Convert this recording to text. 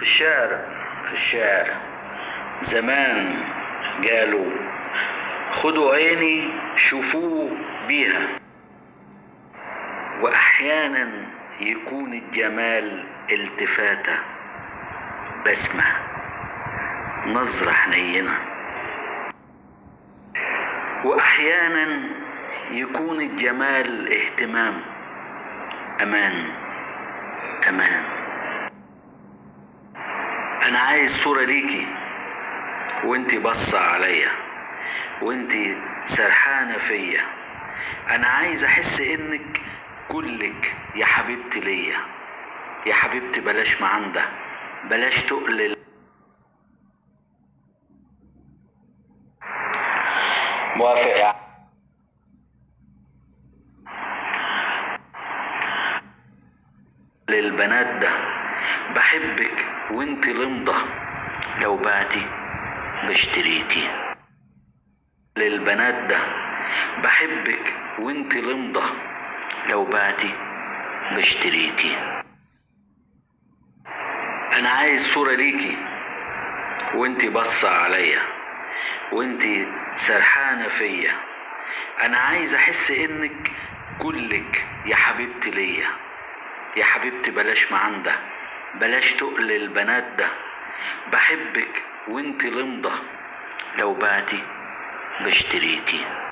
في الشعر في الشعر زمان قالوا خدوا عيني شوفوه بيها. وأحيانا يكون الجمال التفاتة بسمة نظرة حنينة. وأحيانا يكون الجمال اهتمام أمان أمان. أنا عايز صورة ليكي. وإنتي باصة عليا. وإنتي سرحانة فيا. أنا عايز أحس إنك كلك يا حبيبتي ليا. يا حبيبتي بلاش معندة. بلاش تقلل. موافق يا للبنات ده. بحبك. وانت لمضة. لو بعتي باشتريتي للبنات ده بحبك وانت لمضة. لو بعتي باشتريتي أنا عايز صورة ليكي. وانت باصة عليا. وانت سرحانة فيا. أنا عايز أحس إنك كلك يا حبيبتي ليا. يا حبيبتي بلاش معندة. بلاش تقل البنات ده. بحبك وانت لمضة. لو بعتي باشتريتي